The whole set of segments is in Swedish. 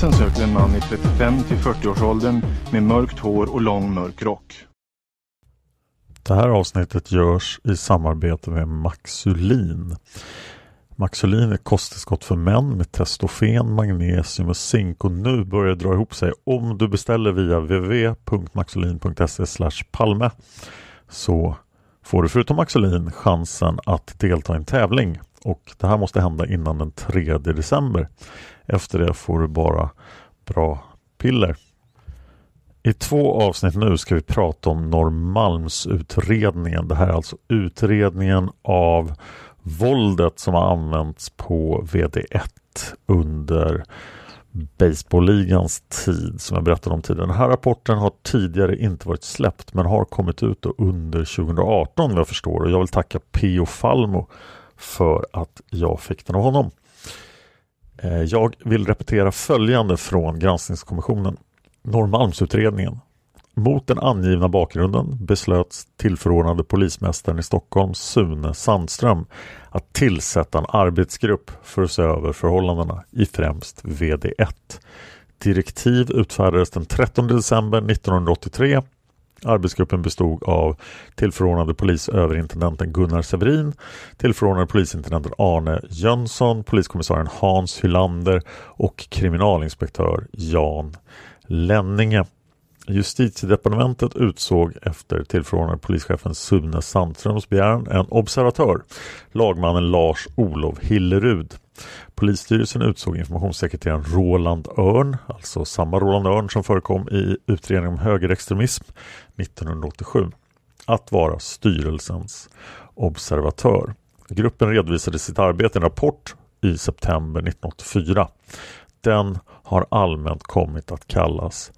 Polisen söker en man i 35 till 40-årsåldern med mörkt hår och lång mörk rock. Det här avsnittet görs i samarbete med Maxulin. Maxulin är kosttillskott för män med testofen, magnesium och zink och nu börjar det dra ihop sig. Om du beställer via www.maxulin.se palme så får du förutom Maxulin chansen att delta i en tävling och det här måste hända innan den 3 december. Efter det får du bara bra piller. I två avsnitt nu ska vi prata om Norrmalmsutredningen. Det här är alltså utredningen av våldet som har använts på VD1 under Baseballligans tid som jag berättade om tidigare. Den här rapporten har tidigare inte varit släppt men har kommit ut under 2018 vad jag förstår och jag vill tacka P.O. Falmo för att jag fick den av honom. Eh, jag vill repetera följande från granskningskommissionen. Norrmalmsutredningen. Mot den angivna bakgrunden beslöts tillförordnade polismästaren i Stockholm Sune Sandström att tillsätta en arbetsgrupp för att se över förhållandena i främst VD1. Direktiv utfärdades den 13 december 1983 Arbetsgruppen bestod av tillförordnade polisöverintendenten Gunnar Severin, tillförordnade polisintendenten Arne Jönsson, poliskommissarien Hans Hylander och kriminalinspektör Jan Lenninge. Justitiedepartementet utsåg efter tillförordnade polischefen Sune Sandströms begäran en observatör, lagmannen Lars-Olov Hillerud. Polisstyrelsen utsåg informationssekreteraren Roland Örn, alltså samma Roland Örn som förekom i utredningen om högerextremism 1987, att vara styrelsens observatör. Gruppen redovisade sitt arbete i en rapport i september 1984. Den har allmänt kommit att kallas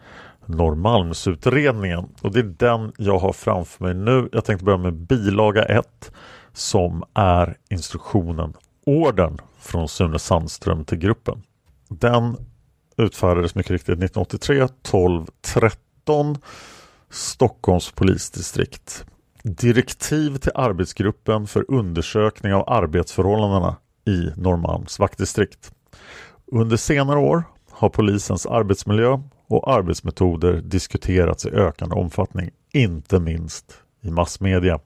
Norrmalmsutredningen och det är den jag har framför mig nu. Jag tänkte börja med bilaga 1 som är instruktionen Ordern från Sune Sandström till gruppen. Den utfärdades mycket riktigt 1983 12 13 Stockholms polisdistrikt. Direktiv till arbetsgruppen för undersökning av arbetsförhållandena i Norrmalms vaktdistrikt. Under senare år har polisens arbetsmiljö och arbetsmetoder diskuterats i ökande omfattning, inte minst i massmedia.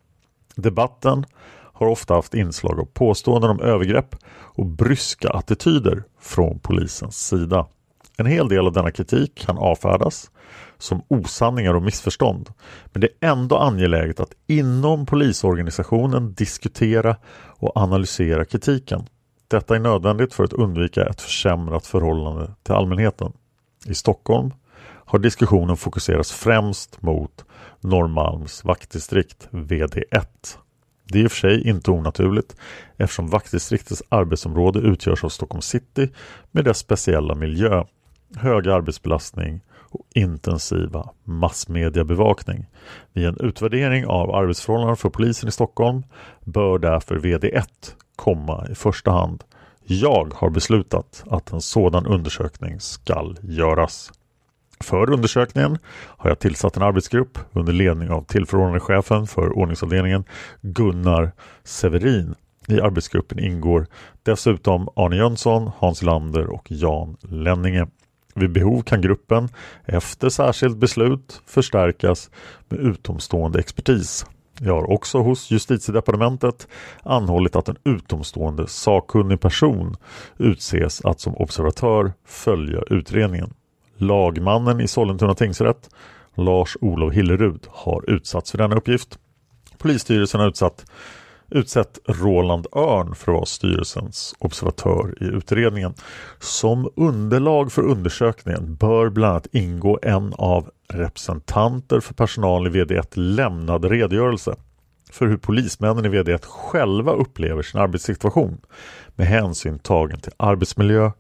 Debatten har ofta haft inslag av påståenden om övergrepp och bryska attityder från polisens sida. En hel del av denna kritik kan avfärdas som osanningar och missförstånd. Men det är ändå angeläget att inom polisorganisationen diskutera och analysera kritiken. Detta är nödvändigt för att undvika ett försämrat förhållande till allmänheten. I Stockholm har diskussionen fokuserats främst mot Norrmalms vaktdistrikt VD1. Det är i och för sig inte onaturligt eftersom vaktdistriktets arbetsområde utgörs av Stockholm city med dess speciella miljö, hög arbetsbelastning och intensiva massmediebevakning. Vid en utvärdering av arbetsförhållanden för polisen i Stockholm bör därför VD1 komma i första hand. Jag har beslutat att en sådan undersökning skall göras. För undersökningen har jag tillsatt en arbetsgrupp under ledning av tillförordnade chefen för ordningsavdelningen Gunnar Severin. I arbetsgruppen ingår dessutom Arne Jönsson, Hans Lander och Jan Lenninge. Vid behov kan gruppen efter särskilt beslut förstärkas med utomstående expertis. Jag har också hos justitiedepartementet anhållit att en utomstående sakkunnig person utses att som observatör följa utredningen. Lagmannen i Sollentuna tingsrätt, Lars-Olov Hillerud, har utsatts för denna uppgift. Polisstyrelsen har utsatt, utsett Roland Örn för att vara styrelsens observatör i utredningen. Som underlag för undersökningen bör bland annat ingå en av representanter för personal i VD1 lämnad redogörelse för hur polismännen i VD1 själva upplever sin arbetssituation med hänsyn tagen till arbetsmiljö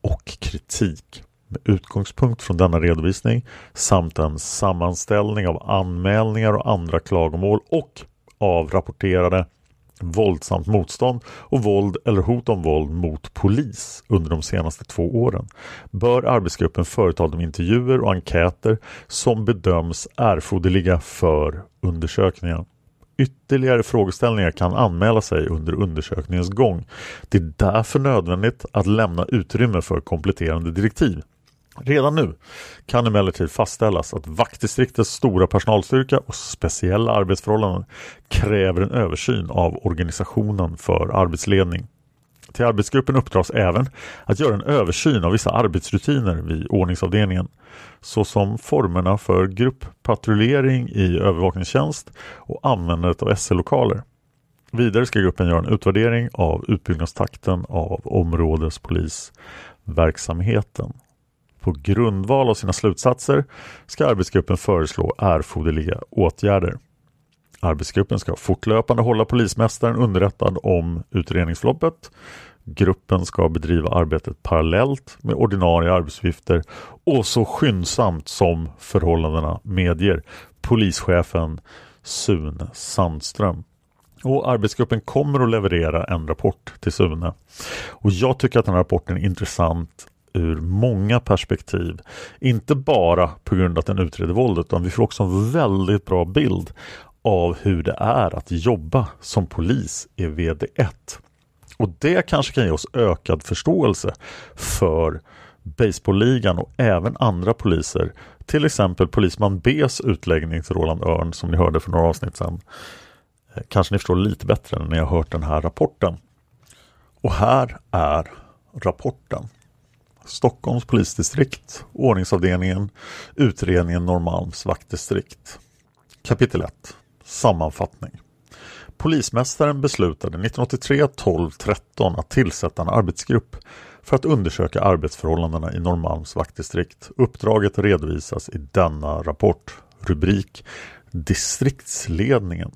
och kritik med utgångspunkt från denna redovisning samt en sammanställning av anmälningar och andra klagomål och av rapporterade våldsamt motstånd och våld eller hot om våld mot polis under de senaste två åren bör arbetsgruppen företa de intervjuer och enkäter som bedöms erforderliga för undersökningen. Ytterligare frågeställningar kan anmäla sig under undersökningens gång. Det är därför nödvändigt att lämna utrymme för kompletterande direktiv. Redan nu kan emellertid fastställas att vaktdistriktets stora personalstyrka och speciella arbetsförhållanden kräver en översyn av organisationen för arbetsledning. Till arbetsgruppen uppdras även att göra en översyn av vissa arbetsrutiner vid ordningsavdelningen såsom formerna för grupppatrullering i övervakningstjänst och användandet av SL-lokaler. Vidare ska gruppen göra en utvärdering av utbyggnadstakten av områdespolisverksamheten. På grundval av sina slutsatser ska arbetsgruppen föreslå erforderliga åtgärder. Arbetsgruppen ska fortlöpande hålla polismästaren underrättad om utredningsförloppet. Gruppen ska bedriva arbetet parallellt med ordinarie arbetsuppgifter och så skyndsamt som förhållandena medger. Polischefen Sune Sandström. Och arbetsgruppen kommer att leverera en rapport till Sune. Och jag tycker att den här rapporten är intressant ur många perspektiv. Inte bara på grund av att den utreder våldet utan vi får också en väldigt bra bild av hur det är att jobba som polis i VD1. Och det kanske kan ge oss ökad förståelse för Baseballligan och även andra poliser. Till exempel polisman Bs utläggning till Roland Örn som ni hörde för några avsnitt sedan. Eh, kanske ni förstår lite bättre när ni har hört den här rapporten. Och här är rapporten. Stockholms polisdistrikt, ordningsavdelningen, utredningen Norrmalms vaktdistrikt. Kapitel 1 Sammanfattning Polismästaren beslutade 1983 12 13 att tillsätta en arbetsgrupp för att undersöka arbetsförhållandena i Norrmalms vaktdistrikt. Uppdraget redovisas i denna rapport. Rubrik Distriktsledningen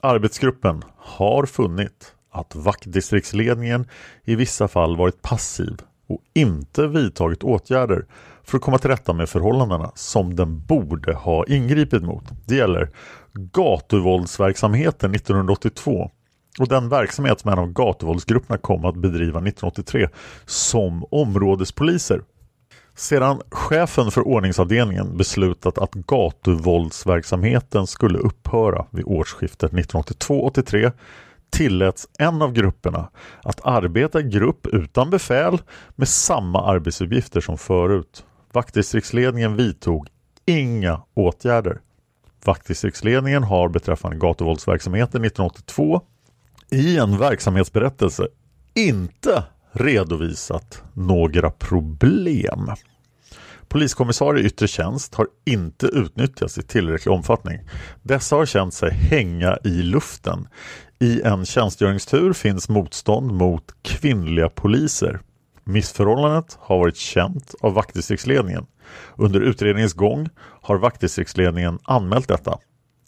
Arbetsgruppen har funnit att vaktdistriktsledningen i vissa fall varit passiv och inte vidtagit åtgärder för att komma till rätta med förhållandena som den borde ha ingripit mot. Det gäller gatuvåldsverksamheten 1982 och den verksamhet som en av gatuvåldsgrupperna kom att bedriva 1983 som områdespoliser. Sedan chefen för ordningsavdelningen beslutat att gatuvåldsverksamheten skulle upphöra vid årsskiftet 1982-83 tilläts en av grupperna att arbeta i grupp utan befäl med samma arbetsuppgifter som förut. Vaktdistriktsledningen vidtog inga åtgärder. Vaktdistriktsledningen har beträffande gatuvåldsverksamheten 1982 i en verksamhetsberättelse inte redovisat några problem. Poliskommissarie i yttre tjänst har inte utnyttjats i tillräcklig omfattning. Dessa har känt sig hänga i luften i en tjänstgöringstur finns motstånd mot kvinnliga poliser. Missförhållandet har varit känt av vaktdistriktsledningen. Under utredningens gång har vaktdistriktsledningen anmält detta.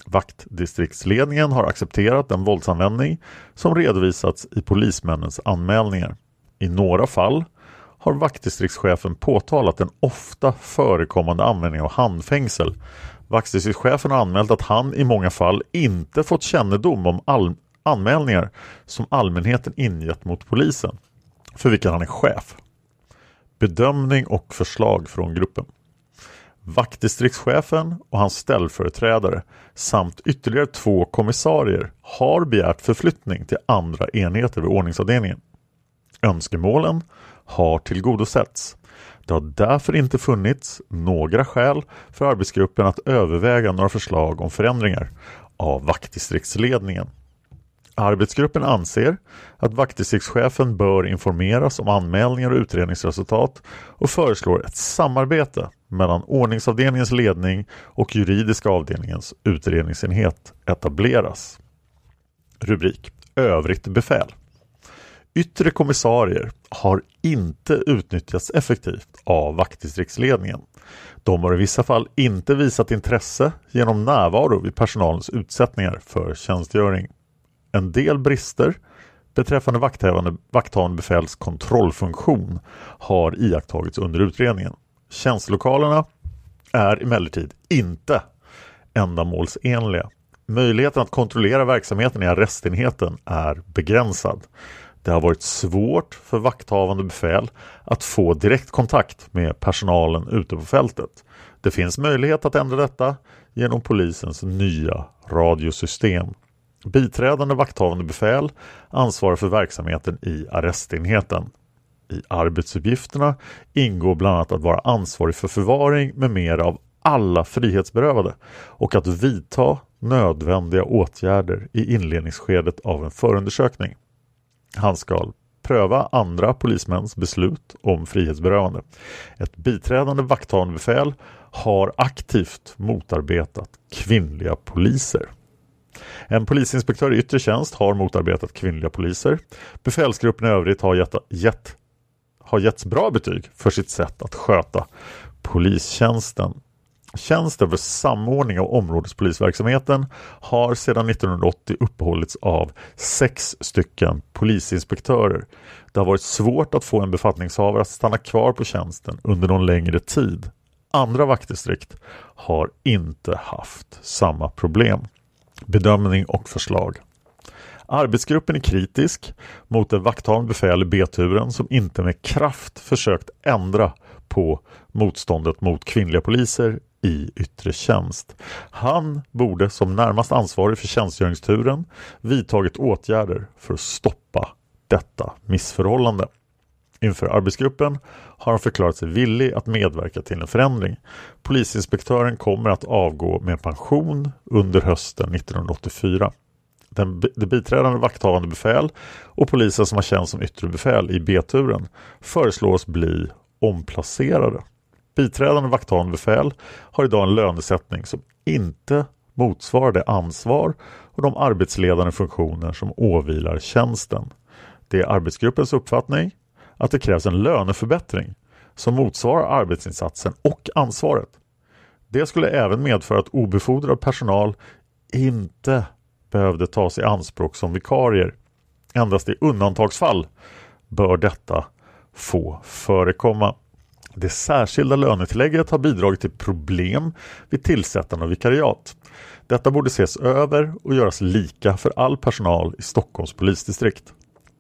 Vaktdistriktsledningen har accepterat den våldsanvändning som redovisats i polismännens anmälningar. I några fall har vaktdistriktschefen påtalat den ofta förekommande användningen av handfängsel. Vaktdistriktschefen har anmält att han i många fall inte fått kännedom om anmälningar som allmänheten ingett mot polisen, för vilka han är chef. Bedömning och förslag från gruppen. Vaktdistriktschefen och hans ställföreträdare samt ytterligare två kommissarier har begärt förflyttning till andra enheter vid ordningsavdelningen. Önskemålen har tillgodosetts. Det har därför inte funnits några skäl för arbetsgruppen att överväga några förslag om förändringar av vaktdistriktsledningen. Arbetsgruppen anser att vaktdistriktschefen bör informeras om anmälningar och utredningsresultat och föreslår ett samarbete mellan ordningsavdelningens ledning och juridiska avdelningens utredningsenhet etableras. Rubrik Övrigt befäl Yttre kommissarier har inte utnyttjats effektivt av vaktdistriktsledningen. De har i vissa fall inte visat intresse genom närvaro vid personalens utsättningar för tjänstgöring. En del brister beträffande vakthavande, vakthavande befäls kontrollfunktion har iakttagits under utredningen. Tjänstlokalerna är emellertid inte ändamålsenliga. Möjligheten att kontrollera verksamheten i arrestenheten är begränsad. Det har varit svårt för vakthavande befäl att få direkt kontakt med personalen ute på fältet. Det finns möjlighet att ändra detta genom polisens nya radiosystem. Biträdande vakthavande befäl ansvarar för verksamheten i arrestenheten. I arbetsuppgifterna ingår bland annat att vara ansvarig för förvaring med mera av alla frihetsberövade och att vidta nödvändiga åtgärder i inledningsskedet av en förundersökning. Han ska pröva andra polismäns beslut om frihetsberövande. Ett biträdande vakthavande befäl har aktivt motarbetat kvinnliga poliser. En polisinspektör i yttre tjänst har motarbetat kvinnliga poliser. Befälsgruppen i övrigt har, gett, gett, har getts bra betyg för sitt sätt att sköta polistjänsten. Tjänsten för samordning av områdespolisverksamheten har sedan 1980 uppehållits av sex stycken polisinspektörer. Det har varit svårt att få en befattningshavare att stanna kvar på tjänsten under någon längre tid. Andra vaktdistrikt har inte haft samma problem. Bedömning och förslag. Arbetsgruppen är kritisk mot det vakthavande befäl i B-turen som inte med kraft försökt ändra på motståndet mot kvinnliga poliser i yttre tjänst. Han borde som närmast ansvarig för tjänstgöringsturen vidtagit åtgärder för att stoppa detta missförhållande. Inför arbetsgruppen har han förklarat sig villig att medverka till en förändring. Polisinspektören kommer att avgå med pension under hösten 1984. Den, det biträdande vakthavande befäl och polisen som har tjänst som yttre befäl i B-turen föreslås bli omplacerade. Biträdande vakthavande befäl har idag en lönesättning som inte motsvarar det ansvar och de arbetsledande funktioner som åvilar tjänsten. Det är arbetsgruppens uppfattning att det krävs en löneförbättring som motsvarar arbetsinsatsen och ansvaret. Det skulle även medföra att obefordrad personal inte behövde tas i anspråk som vikarier. Endast i undantagsfall bör detta få förekomma. Det särskilda lönetillägget har bidragit till problem vid tillsättande av vikariat. Detta borde ses över och göras lika för all personal i Stockholms polisdistrikt.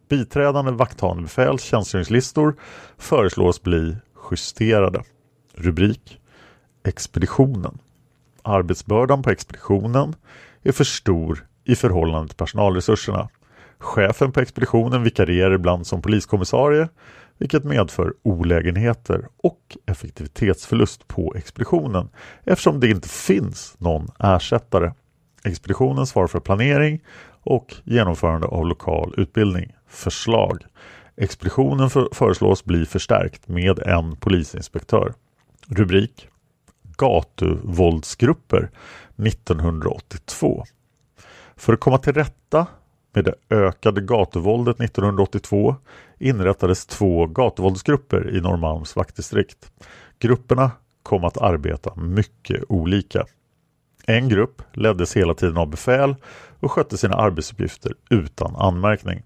Biträdande vakthavande befäls tjänstgöringslistor föreslås bli justerade. Rubrik Expeditionen Arbetsbördan på expeditionen är för stor i förhållande till personalresurserna. Chefen på expeditionen vikarierar ibland som poliskommissarie vilket medför olägenheter och effektivitetsförlust på expeditionen eftersom det inte finns någon ersättare. Expeditionen svarar för planering och genomförande av lokal utbildning. Förslag Expeditionen för föreslås bli förstärkt med en polisinspektör. Rubrik Gatuvåldsgrupper 1982 För att komma till rätta med det ökade gatuvåldet 1982 inrättades två gatuvåldsgrupper i Norrmalms vaktdistrikt. Grupperna kom att arbeta mycket olika. En grupp leddes hela tiden av befäl och skötte sina arbetsuppgifter utan anmärkning.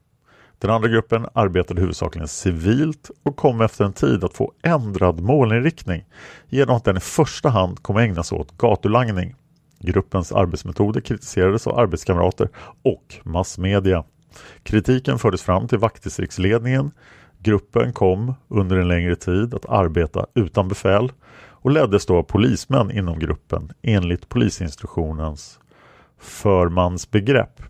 Den andra gruppen arbetade huvudsakligen civilt och kom efter en tid att få ändrad målinriktning genom att den i första hand kom ägna sig åt gatulangning. Gruppens arbetsmetoder kritiserades av arbetskamrater och massmedia. Kritiken fördes fram till vaktdistriktsledningen. Gruppen kom under en längre tid att arbeta utan befäl och leddes då av polismän inom gruppen enligt polisinstruktionens förmansbegrepp.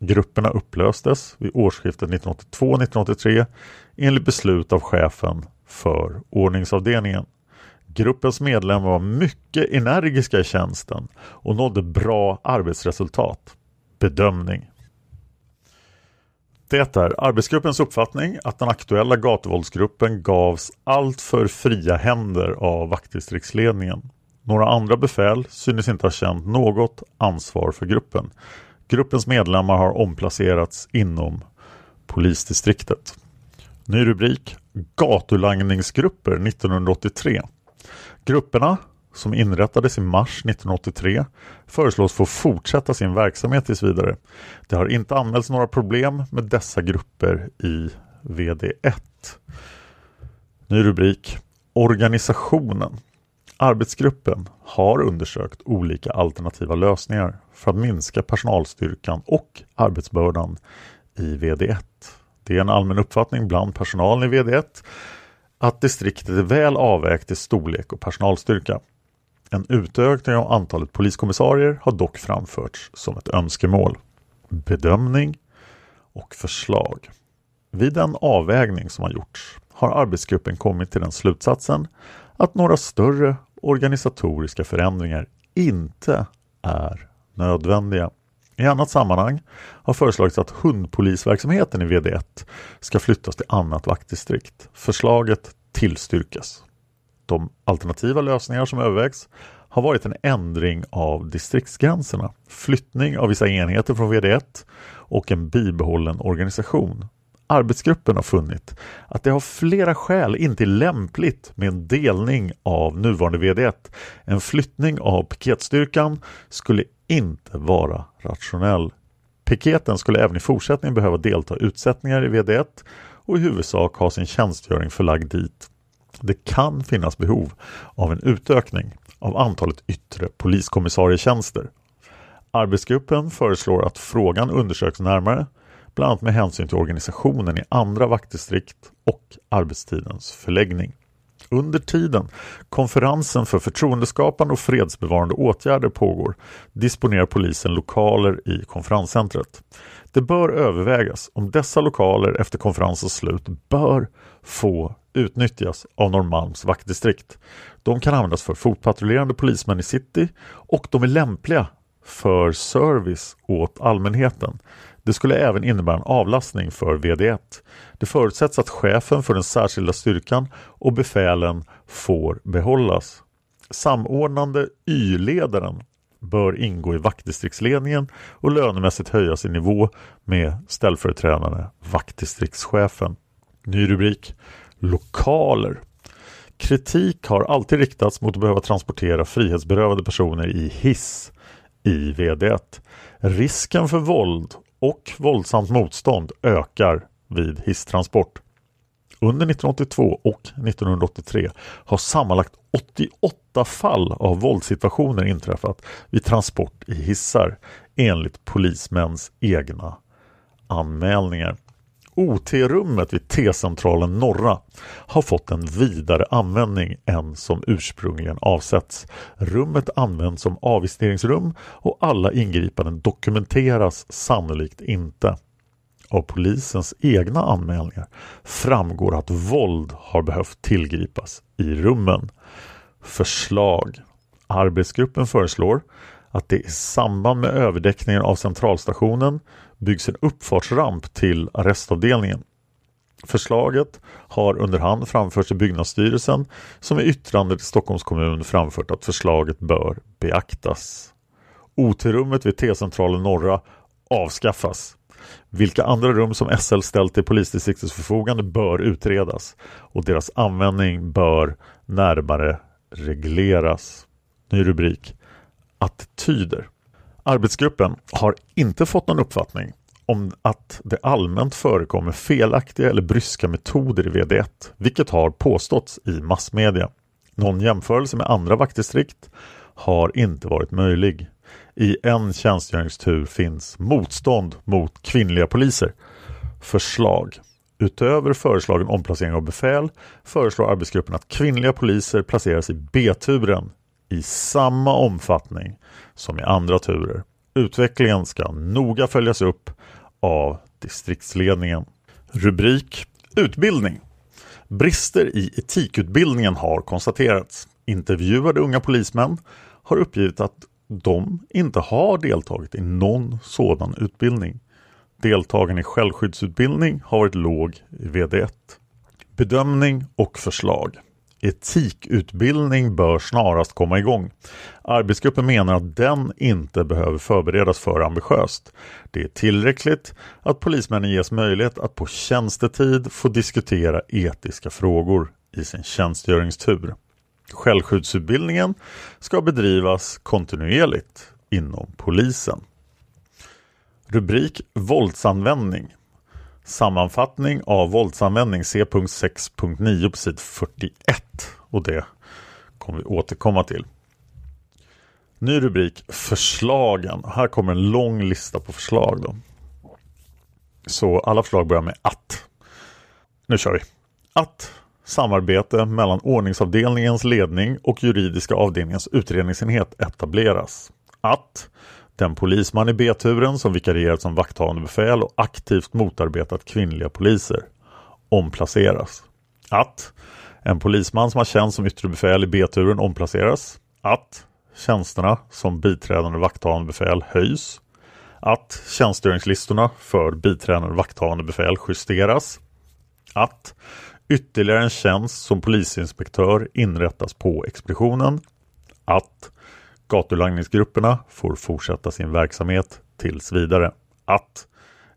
Grupperna upplöstes vid årsskiftet 1982-1983 enligt beslut av chefen för ordningsavdelningen. Gruppens medlemmar var mycket energiska i tjänsten och nådde bra arbetsresultat. Bedömning det är arbetsgruppens uppfattning att den aktuella gatuvåldsgruppen gavs allt för fria händer av vaktdistriktsledningen. Några andra befäl synes inte ha känt något ansvar för gruppen. Gruppens medlemmar har omplacerats inom polisdistriktet. Ny rubrik Gatulangningsgrupper 1983. Grupperna som inrättades i mars 1983 föreslås få fortsätta sin verksamhet tills vidare. Det har inte anmälts några problem med dessa grupper i VD1. Ny rubrik Organisationen Arbetsgruppen har undersökt olika alternativa lösningar för att minska personalstyrkan och arbetsbördan i VD1. Det är en allmän uppfattning bland personalen i VD1 att distriktet är väl avvägt i storlek och personalstyrka. En utökning av antalet poliskommissarier har dock framförts som ett önskemål. Bedömning och förslag. Vid den avvägning som har gjorts har arbetsgruppen kommit till den slutsatsen att några större organisatoriska förändringar inte är nödvändiga. I annat sammanhang har föreslagits att hundpolisverksamheten i VD1 ska flyttas till annat vaktdistrikt. Förslaget tillstyrkas. De alternativa lösningar som övervägs har varit en ändring av distriktsgränserna, flyttning av vissa enheter från VD1 och en bibehållen organisation. Arbetsgruppen har funnit att det av flera skäl inte är lämpligt med en delning av nuvarande VD1. En flyttning av piketstyrkan skulle inte vara rationell. Piketen skulle även i fortsättningen behöva delta i utsättningar i VD1 och i huvudsak ha sin tjänstgöring förlagd dit. Det kan finnas behov av en utökning av antalet yttre poliskommissarietjänster. Arbetsgruppen föreslår att frågan undersöks närmare, bland annat med hänsyn till organisationen i andra vaktdistrikt och arbetstidens förläggning. Under tiden konferensen för förtroendeskapande och fredsbevarande åtgärder pågår disponerar polisen lokaler i konferenscentret. Det bör övervägas om dessa lokaler efter konferensens slut bör få utnyttjas av Norrmalms vaktdistrikt. De kan användas för fotpatrullerande polismän i city och de är lämpliga för service åt allmänheten. Det skulle även innebära en avlastning för VD1. Det förutsätts att chefen för den särskilda styrkan och befälen får behållas. Samordnande Y-ledaren bör ingå i vaktdistriktsledningen och lönemässigt höjas i nivå med ställföreträdande vaktdistriktschefen. Ny rubrik Lokaler Kritik har alltid riktats mot att behöva transportera frihetsberövade personer i hiss i VD1. Risken för våld och våldsamt motstånd ökar vid hisstransport. Under 1982 och 1983 har sammanlagt 88 fall av våldssituationer inträffat vid transport i hissar enligt polismäns egna anmälningar. OT-rummet vid T-centralen Norra har fått en vidare användning än som ursprungligen avsetts. Rummet används som avvisteringsrum och alla ingripanden dokumenteras sannolikt inte. Av polisens egna anmälningar framgår att våld har behövt tillgripas i rummen. Förslag Arbetsgruppen föreslår att det i samband med överdäckningen av centralstationen byggs en uppfartsramp till arrestavdelningen. Förslaget har under hand framförts till byggnadsstyrelsen som i yttrande till Stockholms kommun framfört att förslaget bör beaktas. OT-rummet vid T-centralen Norra avskaffas. Vilka andra rum som SL ställt till polisdistriktets förfogande bör utredas och deras användning bör närmare regleras. Ny rubrik attityder. Arbetsgruppen har inte fått någon uppfattning om att det allmänt förekommer felaktiga eller bryska metoder i VD1, vilket har påståtts i massmedia. Någon jämförelse med andra vaktdistrikt har inte varit möjlig. I en tjänstgöringstur finns motstånd mot kvinnliga poliser. Förslag Utöver föreslagen omplacering av befäl föreslår arbetsgruppen att kvinnliga poliser placeras i B-turen i samma omfattning som i andra turer. Utvecklingen ska noga följas upp av distriktsledningen. Rubrik Utbildning Brister i etikutbildningen har konstaterats. Intervjuade unga polismän har uppgivit att de inte har deltagit i någon sådan utbildning. Deltagen i självskyddsutbildning har varit låg i VD1. Bedömning och förslag. Etikutbildning bör snarast komma igång. Arbetsgruppen menar att den inte behöver förberedas för ambitiöst. Det är tillräckligt att polismännen ges möjlighet att på tjänstetid få diskutera etiska frågor i sin tjänstgöringstur. Självskyddsutbildningen ska bedrivas kontinuerligt inom polisen. Rubrik Våldsanvändning Sammanfattning av våldsanvändning C.6.9 på sid 41 och det kommer vi återkomma till. Ny rubrik Förslagen. Här kommer en lång lista på förslag. Då. Så alla förslag börjar med att. Nu kör vi. Att samarbete mellan ordningsavdelningens ledning och juridiska avdelningens utredningsenhet etableras. Att den polisman i B-turen som vikarierat som vakthavande befäl och aktivt motarbetat kvinnliga poliser omplaceras. Att en polisman som har tjänst som yttre befäl i B-turen omplaceras. Att tjänsterna som biträdande vakthavande befäl höjs. Att tjänstgöringslistorna för biträdande vakthavande befäl justeras. Att ytterligare en tjänst som polisinspektör inrättas på expeditionen. Att Gatulangningsgrupperna får fortsätta sin verksamhet tills vidare. Att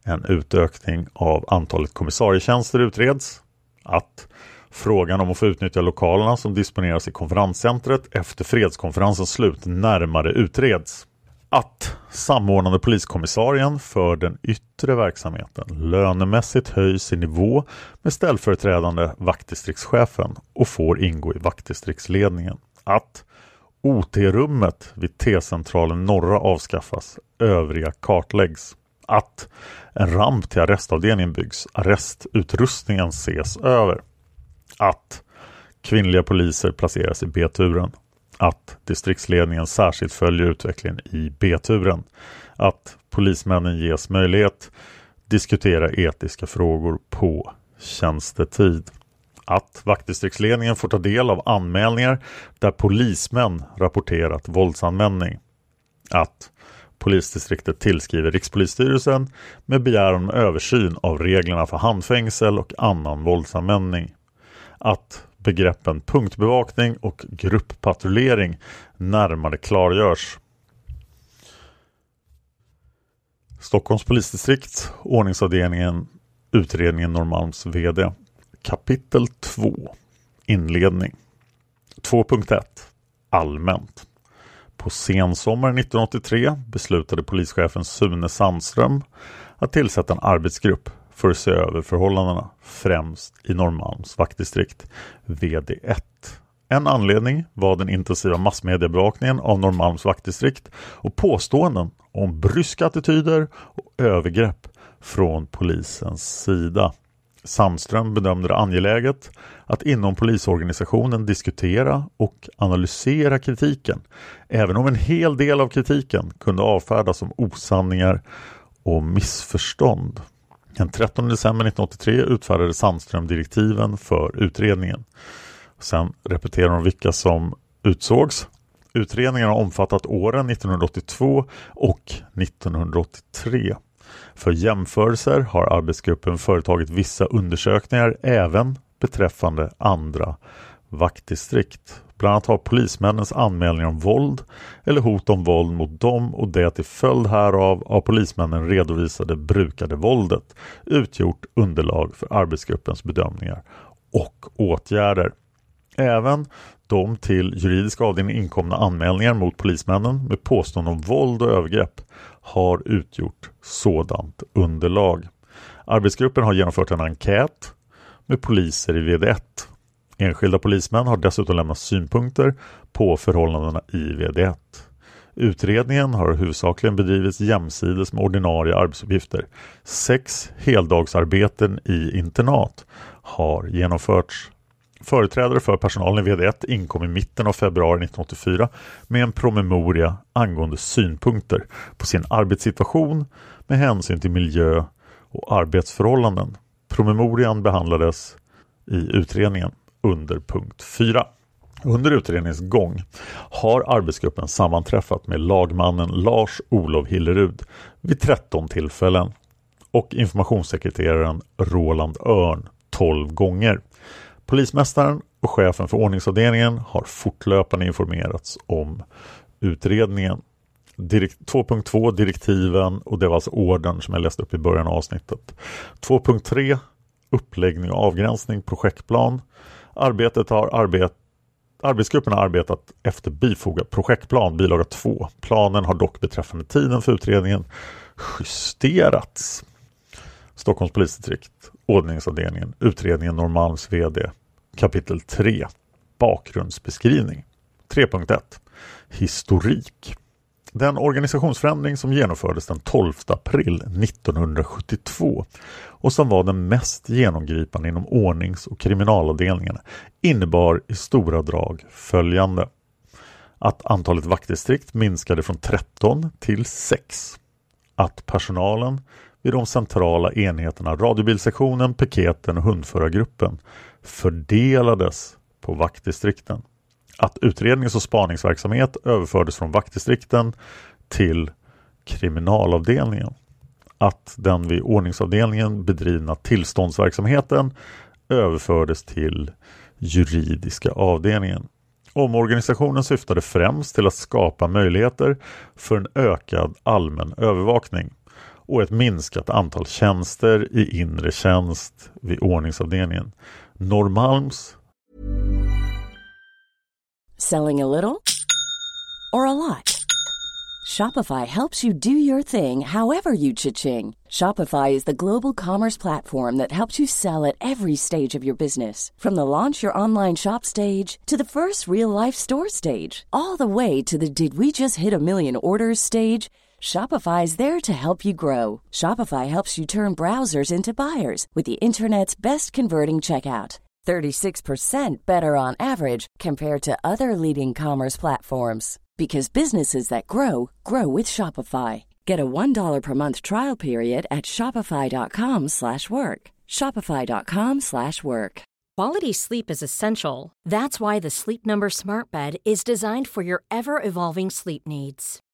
en utökning av antalet kommissarietjänster utreds. Att frågan om att få utnyttja lokalerna som disponeras i konferenscentret efter fredskonferensens slut närmare utreds. Att samordnande poliskommissarien för den yttre verksamheten lönemässigt höjs i nivå med ställföreträdande vaktdistriktschefen och får ingå i vaktdistriktsledningen. Att OT-rummet vid T-centralen norra avskaffas. Övriga kartläggs. Att en ramp till arrestavdelningen byggs. Arrestutrustningen ses över. Att kvinnliga poliser placeras i B-turen. Att distriktsledningen särskilt följer utvecklingen i B-turen. Att polismännen ges möjlighet diskutera etiska frågor på tjänstetid att vaktdistriktsledningen får ta del av anmälningar där polismän rapporterat våldsanvändning. Att polisdistriktet tillskriver Rikspolisstyrelsen med begäran om översyn av reglerna för handfängsel och annan våldsanvändning. Att begreppen punktbevakning och grupppatrullering närmare klargörs. Stockholms polisdistrikt, ordningsavdelningen, utredningen Norrmalms VD. Kapitel 2 Inledning 2.1 Allmänt På sensommaren 1983 beslutade polischefen Sune Sandström att tillsätta en arbetsgrupp för att se över förhållandena, främst i Norrmalms vaktdistrikt, VD1. En anledning var den intensiva massmediebevakningen av Norrmalms vaktdistrikt och påståenden om bryska attityder och övergrepp från polisens sida. Sandström bedömde det angeläget att inom polisorganisationen diskutera och analysera kritiken, även om en hel del av kritiken kunde avfärdas som osanningar och missförstånd. Den 13 december 1983 utfärdade Sandström direktiven för utredningen. Sen repeterar de vilka som utsågs. Utredningen har omfattat åren 1982 och 1983. För jämförelser har arbetsgruppen företagit vissa undersökningar även beträffande andra vaktdistrikt. Bland annat har polismännens anmälningar om våld eller hot om våld mot dem och det till följd härav av polismännen redovisade brukade våldet utgjort underlag för arbetsgruppens bedömningar och åtgärder. Även de till juridiska avdelningen inkomna anmälningar mot polismännen med påstående om våld och övergrepp har utgjort sådant underlag. Arbetsgruppen har genomfört en enkät med poliser i VD1. Enskilda polismän har dessutom lämnat synpunkter på förhållandena i VD1. Utredningen har huvudsakligen bedrivits jämsides med ordinarie arbetsuppgifter. Sex heldagsarbeten i internat har genomförts. Företrädare för personalen i VD1 inkom i mitten av februari 1984 med en promemoria angående synpunkter på sin arbetssituation med hänsyn till miljö och arbetsförhållanden. Promemorian behandlades i utredningen under punkt 4. Under utredningens gång har arbetsgruppen sammanträffat med lagmannen Lars-Olov Hillerud vid 13 tillfällen och informationssekreteraren Roland Örn 12 gånger. Polismästaren och chefen för ordningsavdelningen har fortlöpande informerats om utredningen. 2.2 direktiven och det var alltså ordern som jag läste upp i början av avsnittet. 2.3 uppläggning och avgränsning projektplan. Arbetet har arbet Arbetsgruppen har arbetat efter bifogad projektplan bilaga 2. Planen har dock beträffande tiden för utredningen justerats. Stockholms polisdistrikt, ordningsavdelningen, utredningen Norrmalms VD, kapitel 3, bakgrundsbeskrivning. 3.1 Historik den organisationsförändring som genomfördes den 12 april 1972 och som var den mest genomgripande inom ordnings- och kriminalavdelningarna innebar i stora drag följande. Att antalet vaktdistrikt minskade från 13 till 6. Att personalen vid de centrala enheterna radiobilsektionen, piketen och hundförargruppen fördelades på vaktdistrikten att utrednings och spaningsverksamhet överfördes från vaktdistrikten till kriminalavdelningen. Att den vid ordningsavdelningen bedrivna tillståndsverksamheten överfördes till juridiska avdelningen. Omorganisationen syftade främst till att skapa möjligheter för en ökad allmän övervakning och ett minskat antal tjänster i inre tjänst vid ordningsavdelningen. Norrmalms Selling a little or a lot? Shopify helps you do your thing however you cha-ching. Shopify is the global commerce platform that helps you sell at every stage of your business. From the launch your online shop stage to the first real life store stage, all the way to the did we just hit a million orders stage. Shopify is there to help you grow. Shopify helps you turn browsers into buyers with the internet's best converting checkout. 36% better on average compared to other leading commerce platforms because businesses that grow grow with Shopify. Get a $1 per month trial period at shopify.com/work. shopify.com/work. Quality sleep is essential. That's why the Sleep Number Smart Bed is designed for your ever-evolving sleep needs.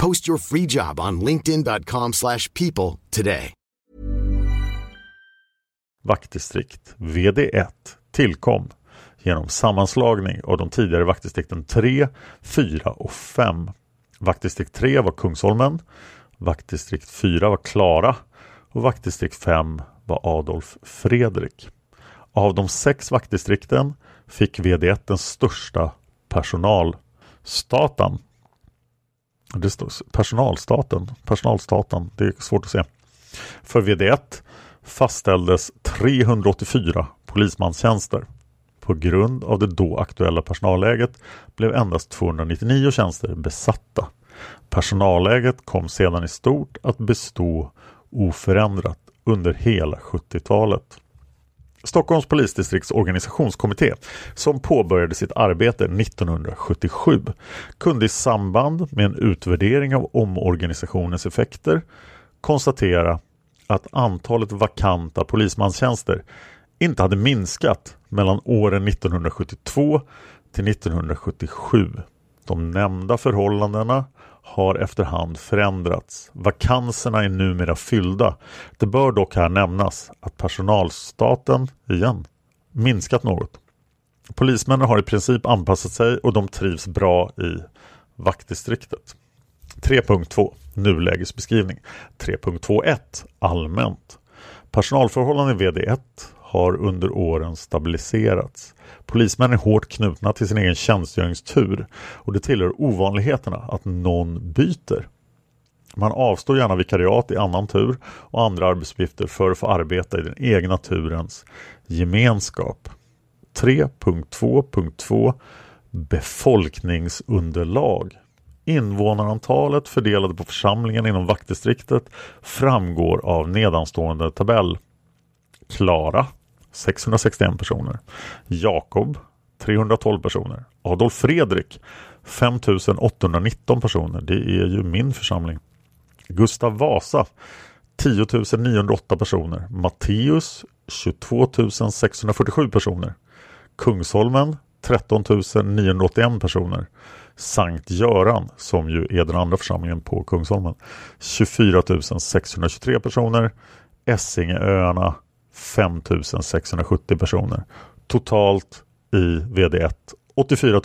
Post your free job on linkedin.com/people slash people today. Vaktdistrikt VD1 tillkom genom sammanslagning av de tidigare vaktdistrikten 3, 4 och 5. Vaktdistrikt 3 var Kungsholmen, vaktdistrikt 4 var Klara och vaktdistrikt 5 var Adolf Fredrik. Av de sex vaktdistrikten fick VD1 den största personalstaten. Det står personalstaten, personalstaten, det är svårt att se. För VD1 fastställdes 384 polismanstjänster På grund av det då aktuella personalläget blev endast 299 tjänster besatta. Personalläget kom sedan i stort att bestå oförändrat under hela 70-talet. Stockholms polisdistrikts organisationskommitté som påbörjade sitt arbete 1977 kunde i samband med en utvärdering av omorganisationens effekter konstatera att antalet vakanta polismanstjänster inte hade minskat mellan åren 1972 till 1977. De nämnda förhållandena har efterhand förändrats. Vakanserna är numera fyllda. Det bör dock här nämnas att personalstaten, igen, minskat något. Polismännen har i princip anpassat sig och de trivs bra i vaktdistriktet. 3.2 Nulägesbeskrivning 3.21 Allmänt Personalförhållanden i VD1 har under åren stabiliserats. Polismän är hårt knutna till sin egen tjänstgöringstur och det tillhör ovanligheterna att någon byter. Man avstår gärna vikariat i annan tur och andra arbetsuppgifter för att få arbeta i den egna turens gemenskap. 3.2.2 Befolkningsunderlag Invånarantalet fördelade på församlingen inom vaktdistriktet framgår av nedanstående tabell. Klara 661 personer. Jakob 312 personer. Adolf Fredrik 5819 personer. Det är ju min församling. Gustav Vasa 10 908 personer. Matteus 22 647 personer. Kungsholmen 13 981 personer. Sankt Göran som ju är den andra församlingen på Kungsholmen 24 623 personer. Essingeöarna 5670 personer. Totalt i VD1 84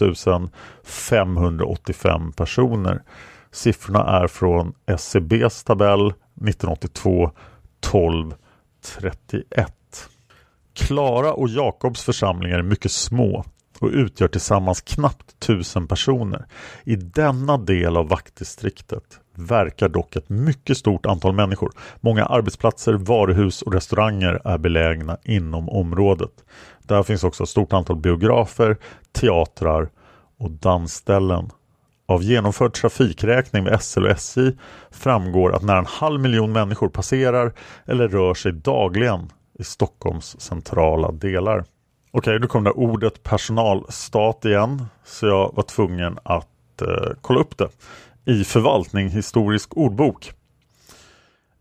585 personer. Siffrorna är från SCBs tabell 1982 12 31. Klara och Jakobs församlingar är mycket små och utgör tillsammans knappt tusen personer. I denna del av vaktdistriktet verkar dock ett mycket stort antal människor. Många arbetsplatser, varuhus och restauranger är belägna inom området. Där finns också ett stort antal biografer, teatrar och dansställen. Av genomförd trafikräkning vid SL och SJ framgår att nära en halv miljon människor passerar eller rör sig dagligen i Stockholms centrala delar. Okej, nu kom det ordet personalstat igen så jag var tvungen att eh, kolla upp det i förvaltning historisk ordbok.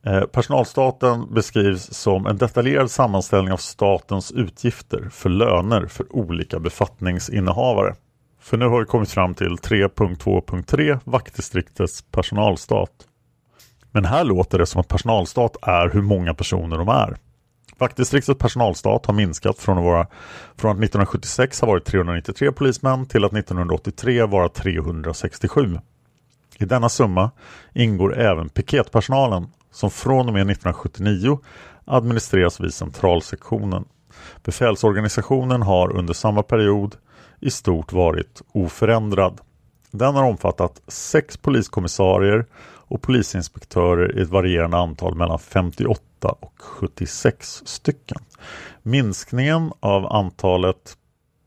Eh, personalstaten beskrivs som en detaljerad sammanställning av statens utgifter för löner för olika befattningsinnehavare. För nu har vi kommit fram till 3.2.3 vaktdistriktets personalstat. Men här låter det som att personalstat är hur många personer de är. Vaktdistriktets personalstat har minskat från att, vara, från att 1976 ha varit 393 polismän till att 1983 vara 367. I denna summa ingår även piketpersonalen som från och med 1979 administreras vid centralsektionen. Befälsorganisationen har under samma period i stort varit oförändrad. Den har omfattat sex poliskommissarier och polisinspektörer i ett varierande antal mellan 58 och 76 stycken. Minskningen av antalet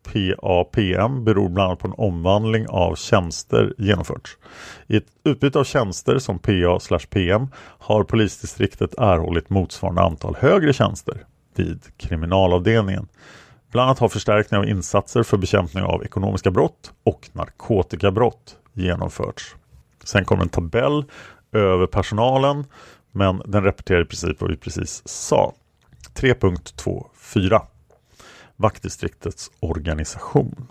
PAPM beror bland annat på en omvandling av tjänster genomförts. I ett utbyte av tjänster som PA PM har polisdistriktet erhållit motsvarande antal högre tjänster vid kriminalavdelningen. Bland annat har förstärkning av insatser för bekämpning av ekonomiska brott och narkotikabrott genomförts. Sen kommer en tabell över personalen men den repeterar i princip vad vi precis sa. 3.24 Vaktdistriktets organisation.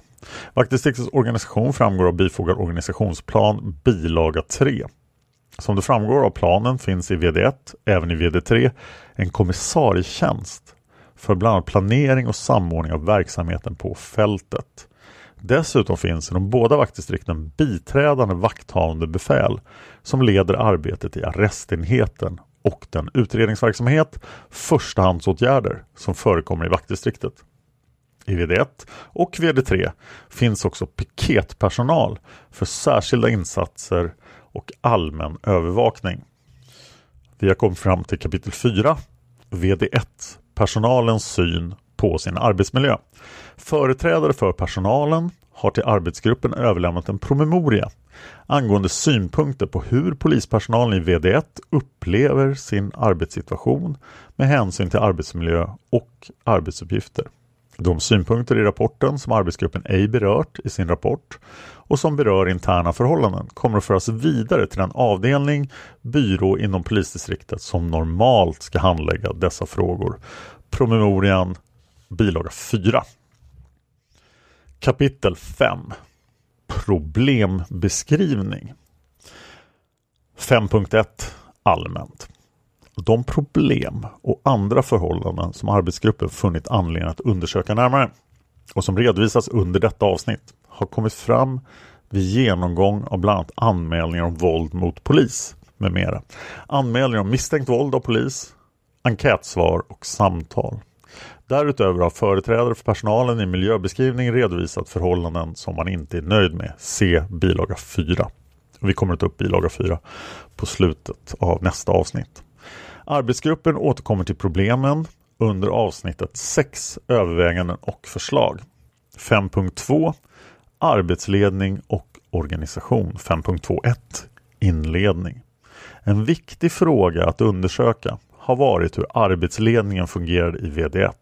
Vaktdistriktets organisation framgår av bifogad organisationsplan bilaga 3. Som det framgår av planen finns i VD1, även i VD3, en kommissarietjänst för bland annat planering och samordning av verksamheten på fältet. Dessutom finns i de båda vaktdistrikten biträdande vakthavande befäl som leder arbetet i arrestenheten och den utredningsverksamhet, förstahandsåtgärder som förekommer i vaktdistriktet. I VD1 och VD3 finns också piketpersonal för särskilda insatser och allmän övervakning. Vi har kommit fram till kapitel 4, VD1, personalens syn på sin arbetsmiljö. Företrädare för personalen har till arbetsgruppen överlämnat en promemoria angående synpunkter på hur polispersonalen i VD1 upplever sin arbetssituation med hänsyn till arbetsmiljö och arbetsuppgifter. De synpunkter i rapporten som arbetsgruppen ej berört i sin rapport och som berör interna förhållanden kommer att föras vidare till den avdelning, byrå inom polisdistriktet som normalt ska handlägga dessa frågor. Promemorian bilaga 4. Kapitel 5 Problembeskrivning 5.1 Allmänt De problem och andra förhållanden som arbetsgruppen funnit anledning att undersöka närmare och som redovisas under detta avsnitt har kommit fram vid genomgång av bland annat anmälningar om våld mot polis med mera. Anmälningar om misstänkt våld av polis, enkätsvar och samtal. Därutöver har företrädare för personalen i miljöbeskrivning redovisat förhållanden som man inte är nöjd med. Se bilaga 4. Vi kommer att ta upp bilaga 4 på slutet av nästa avsnitt. Arbetsgruppen återkommer till problemen under avsnittet 6 överväganden och förslag. 5.2 Arbetsledning och organisation 5.2.1 Inledning. En viktig fråga att undersöka har varit hur arbetsledningen fungerar i VD1.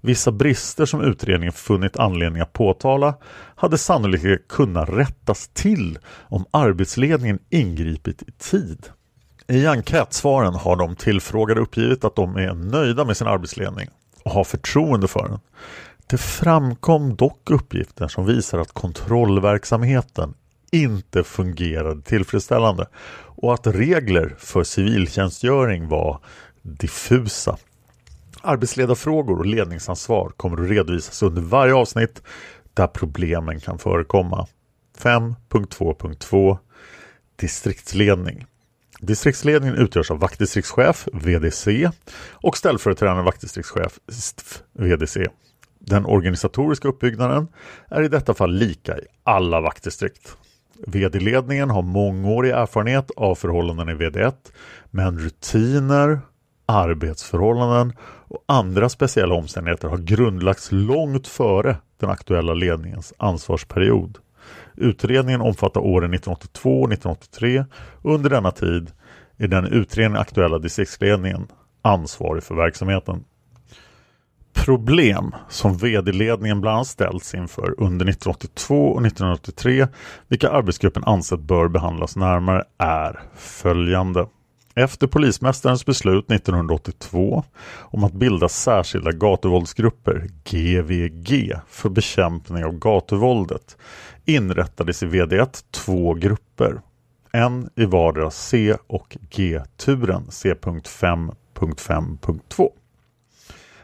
Vissa brister som utredningen funnit anledning att påtala hade sannolikt kunnat rättas till om arbetsledningen ingripit i tid. I enkätsvaren har de tillfrågade uppgivit att de är nöjda med sin arbetsledning och har förtroende för den. Det framkom dock uppgifter som visar att kontrollverksamheten inte fungerade tillfredsställande och att regler för civiltjänstgöring var diffusa. Arbetsledarfrågor och ledningsansvar kommer att redovisas under varje avsnitt där problemen kan förekomma. 5.2.2 Distriktsledning Distriktsledningen utgörs av vaktdistriktschef, VDC och ställföreträdande vaktdistriktschef, VDC. Den organisatoriska uppbyggnaden är i detta fall lika i alla vaktdistrikt. VD-ledningen har mångårig erfarenhet av förhållanden i VD1 men rutiner, arbetsförhållanden och andra speciella omständigheter har grundlagts långt före den aktuella ledningens ansvarsperiod. Utredningen omfattar åren 1982 och 1983 och under denna tid är den utredningen aktuella distriktsledningen ansvarig för verksamheten. Problem som vd-ledningen bland annat ställts inför under 1982 och 1983 vilka arbetsgruppen ansett bör behandlas närmare är följande. Efter polismästarens beslut 1982 om att bilda särskilda gatuvåldsgrupper, GVG, för bekämpning av gatuvåldet inrättades i VD1 två grupper. En i vardera C och G-turen C.5.5.2.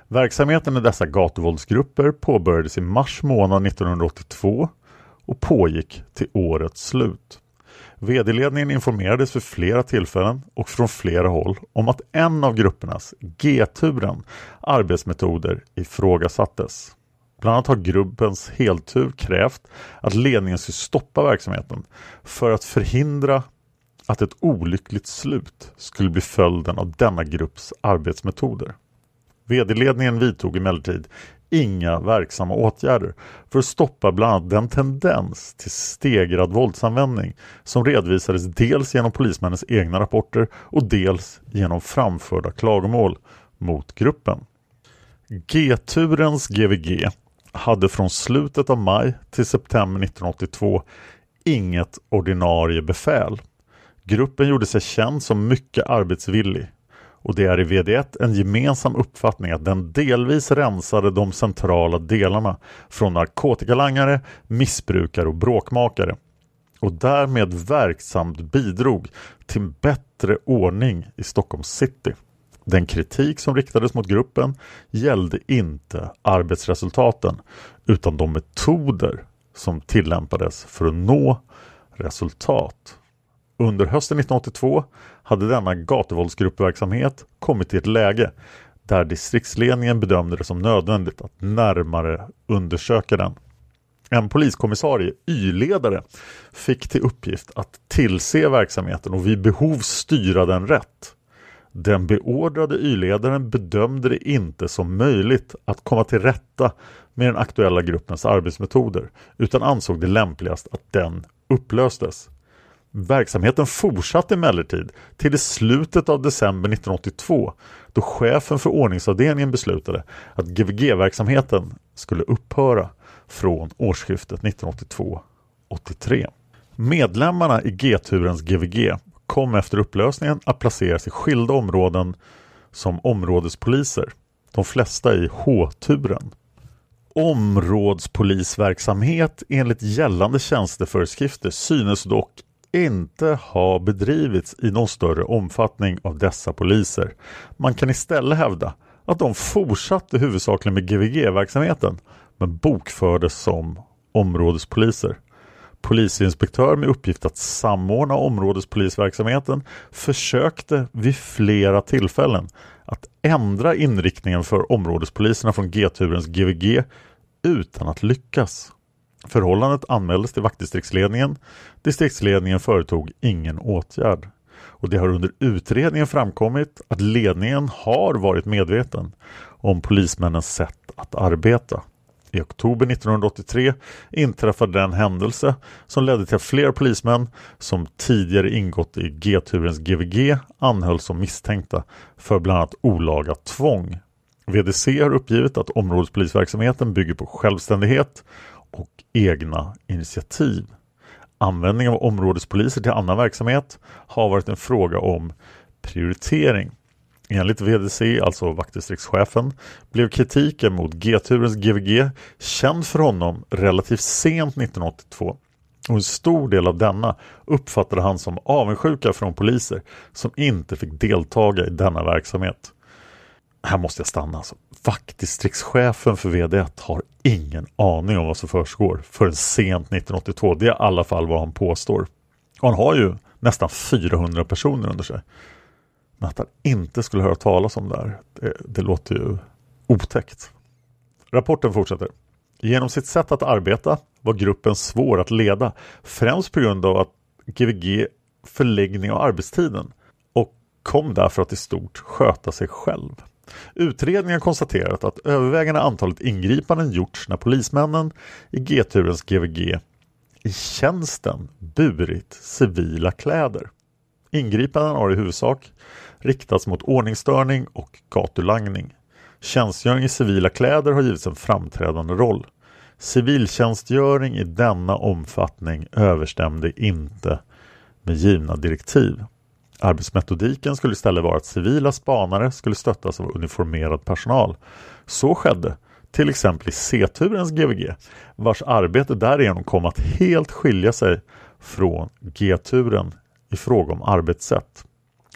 Verksamheten i dessa gatuvåldsgrupper påbörjades i mars månad 1982 och pågick till årets slut. VD-ledningen informerades för flera tillfällen och från flera håll om att en av gruppernas, G-turen, arbetsmetoder ifrågasattes. Bland annat har gruppens heltur krävt att ledningen skulle stoppa verksamheten för att förhindra att ett olyckligt slut skulle bli följden av denna grupps arbetsmetoder. VD-ledningen vidtog emellertid inga verksamma åtgärder för att stoppa bland annat den tendens till stegrad våldsanvändning som redovisades dels genom polismännens egna rapporter och dels genom framförda klagomål mot gruppen. G-turens GVG hade från slutet av maj till september 1982 inget ordinarie befäl. Gruppen gjorde sig känd som mycket arbetsvillig och det är i VD1 en gemensam uppfattning att den delvis rensade de centrala delarna från narkotikalangare, missbrukare och bråkmakare och därmed verksamt bidrog till bättre ordning i Stockholms city. Den kritik som riktades mot gruppen gällde inte arbetsresultaten utan de metoder som tillämpades för att nå resultat. Under hösten 1982 hade denna gatuvåldsgruppverksamhet kommit till ett läge där distriktsledningen bedömde det som nödvändigt att närmare undersöka den. En poliskommissarie, Y-ledare, fick till uppgift att tillse verksamheten och vid behov styra den rätt. Den beordrade Y-ledaren bedömde det inte som möjligt att komma till rätta med den aktuella gruppens arbetsmetoder utan ansåg det lämpligast att den upplöstes. Verksamheten fortsatte emellertid till i slutet av december 1982 då chefen för ordningsavdelningen beslutade att GVG-verksamheten skulle upphöra från årsskiftet 1982-83. Medlemmarna i G-turens GVG kom efter upplösningen att placeras i skilda områden som områdespoliser, de flesta i H-turen. Områdspolisverksamhet enligt gällande tjänsteföreskrifter synes dock inte ha bedrivits i någon större omfattning av dessa poliser. Man kan istället hävda att de fortsatte huvudsakligen med GVG-verksamheten men bokfördes som områdespoliser. Polisinspektör med uppgift att samordna områdespolisverksamheten försökte vid flera tillfällen att ändra inriktningen för områdespoliserna från G-turens GVG utan att lyckas. Förhållandet anmäldes till vaktdistriktsledningen. Distriktsledningen företog ingen åtgärd. Och det har under utredningen framkommit att ledningen har varit medveten om polismännens sätt att arbeta. I oktober 1983 inträffade den händelse som ledde till att flera polismän som tidigare ingått i G-turens GVG anhölls som misstänkta för bland annat olaga tvång. VDC har uppgivit att områdespolisverksamheten bygger på självständighet och egna initiativ. Användning av områdespoliser till annan verksamhet har varit en fråga om prioritering. Enligt VDC, alltså vaktdistriktschefen, blev kritiken mot G-turens GVG känd för honom relativt sent 1982 och en stor del av denna uppfattade han som avundsjuka från poliser som inte fick deltaga i denna verksamhet. Här måste jag stanna alltså. Vaktdistriktschefen för VD1 har ingen aning om vad som försiggår förrän sent 1982. Det är i alla fall vad han påstår. Och han har ju nästan 400 personer under sig. Men att han inte skulle höra talas om det här, det, det låter ju otäckt. Rapporten fortsätter. Genom sitt sätt att arbeta var gruppen svår att leda, främst på grund av att GVG förläggning av arbetstiden och kom därför att i stort sköta sig själv. Utredningen konstaterat att övervägande antalet ingripanden gjorts när polismännen i G-turens GVG i tjänsten burit civila kläder. Ingripanden har i huvudsak riktats mot ordningsstörning och gatulangning. Tjänstgöring i civila kläder har givits en framträdande roll. Civiltjänstgöring i denna omfattning överstämde inte med givna direktiv. Arbetsmetodiken skulle istället vara att civila spanare skulle stöttas av uniformerad personal. Så skedde till exempel i C-turens GVG vars arbete därigenom kom att helt skilja sig från G-turen i fråga om arbetssätt.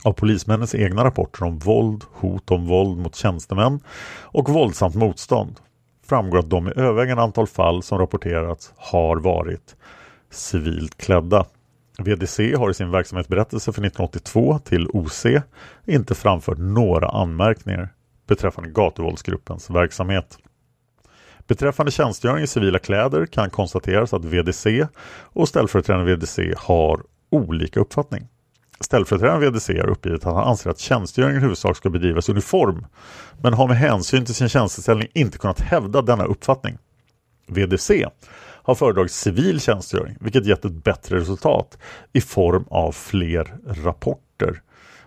Av polismännens egna rapporter om våld, hot om våld mot tjänstemän och våldsamt motstånd framgår att de i övervägande antal fall som rapporterats har varit civilt klädda. VDC har i sin verksamhetsberättelse för 1982 till OC inte framfört några anmärkningar beträffande gatuvåldsgruppens verksamhet. Beträffande tjänstgöring i civila kläder kan konstateras att VDC och ställföreträdande VDC har olika uppfattning. Ställföreträdande VDC har uppgivit att han anser att tjänstgöringen i huvudsak ska bedrivas i uniform men har med hänsyn till sin tjänsteställning inte kunnat hävda denna uppfattning. VDC har föredragit civil tjänstgöring vilket gett ett bättre resultat i form av fler rapporter.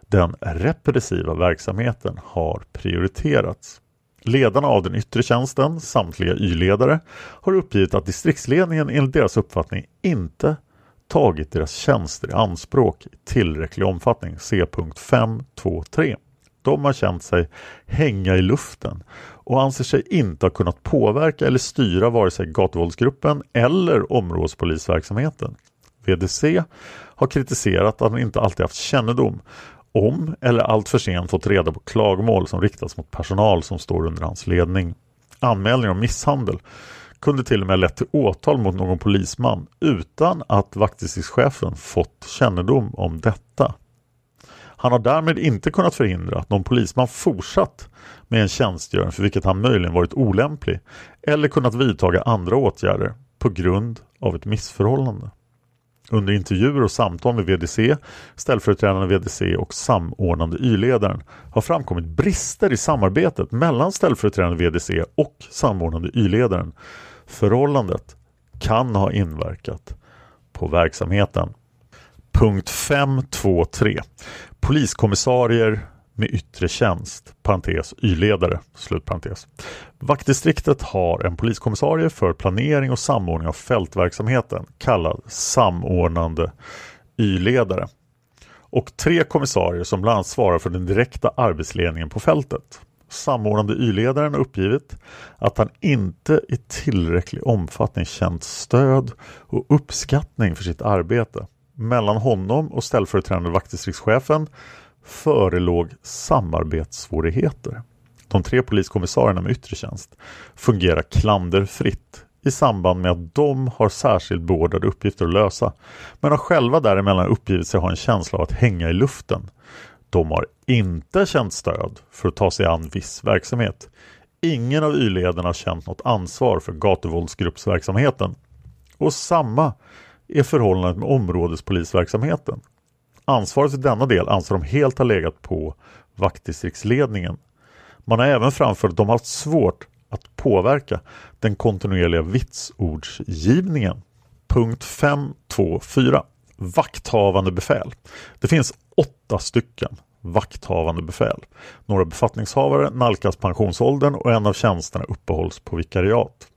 Den repressiva verksamheten har prioriterats. Ledarna av den yttre tjänsten, samtliga Y-ledare, har uppgivit att distriktsledningen enligt deras uppfattning inte tagit deras tjänster i anspråk i tillräcklig omfattning. C.5.2.3. De har känt sig hänga i luften och anser sig inte ha kunnat påverka eller styra vare sig gatuvåldsgruppen eller områdespolisverksamheten. VDC har kritiserat att han inte alltid haft kännedom om eller allt för sent fått reda på klagomål som riktats mot personal som står under hans ledning. Anmälningar om misshandel kunde till och med lett till åtal mot någon polisman utan att vaktdistriktschefen fått kännedom om detta. Han har därmed inte kunnat förhindra att någon polisman fortsatt med en tjänstgöring för vilket han möjligen varit olämplig eller kunnat vidtaga andra åtgärder på grund av ett missförhållande. Under intervjuer och samtal med VDC, ställföreträdande VDC och samordnande Y-ledaren har framkommit brister i samarbetet mellan ställföreträdande VDC och samordnande Y-ledaren. Förhållandet kan ha inverkat på verksamheten. Punkt 5.2.3 Poliskommissarier med yttre tjänst, parentes Y-ledare, slutparentes. Vaktdistriktet har en poliskommissarie för planering och samordning av fältverksamheten kallad samordnande Y-ledare och tre kommissarier som bland annat svarar för den direkta arbetsledningen på fältet. Samordnande Y-ledaren har uppgivit att han inte i tillräcklig omfattning känt stöd och uppskattning för sitt arbete. Mellan honom och ställföreträdande vaktdistriktschefen förelåg samarbetssvårigheter. De tre poliskommissarierna med yttre tjänst fungerar klanderfritt i samband med att de har särskilt beordrade uppgifter att lösa men har själva däremellan uppgivit sig ha en känsla av att hänga i luften. De har inte känt stöd för att ta sig an viss verksamhet. Ingen av Y-ledarna har känt något ansvar för gatuvåldsgruppsverksamheten. Och samma är förhållandet med områdespolisverksamheten. Ansvaret för denna del anser de helt ha legat på vaktdistriktsledningen. Man har även framfört att de haft svårt att påverka den kontinuerliga vitsordsgivningen. Punkt 5.2.4 Vakthavande befäl. Det finns åtta stycken vakthavande befäl. Några befattningshavare nalkas pensionsåldern och en av tjänsterna uppehålls på vikariat.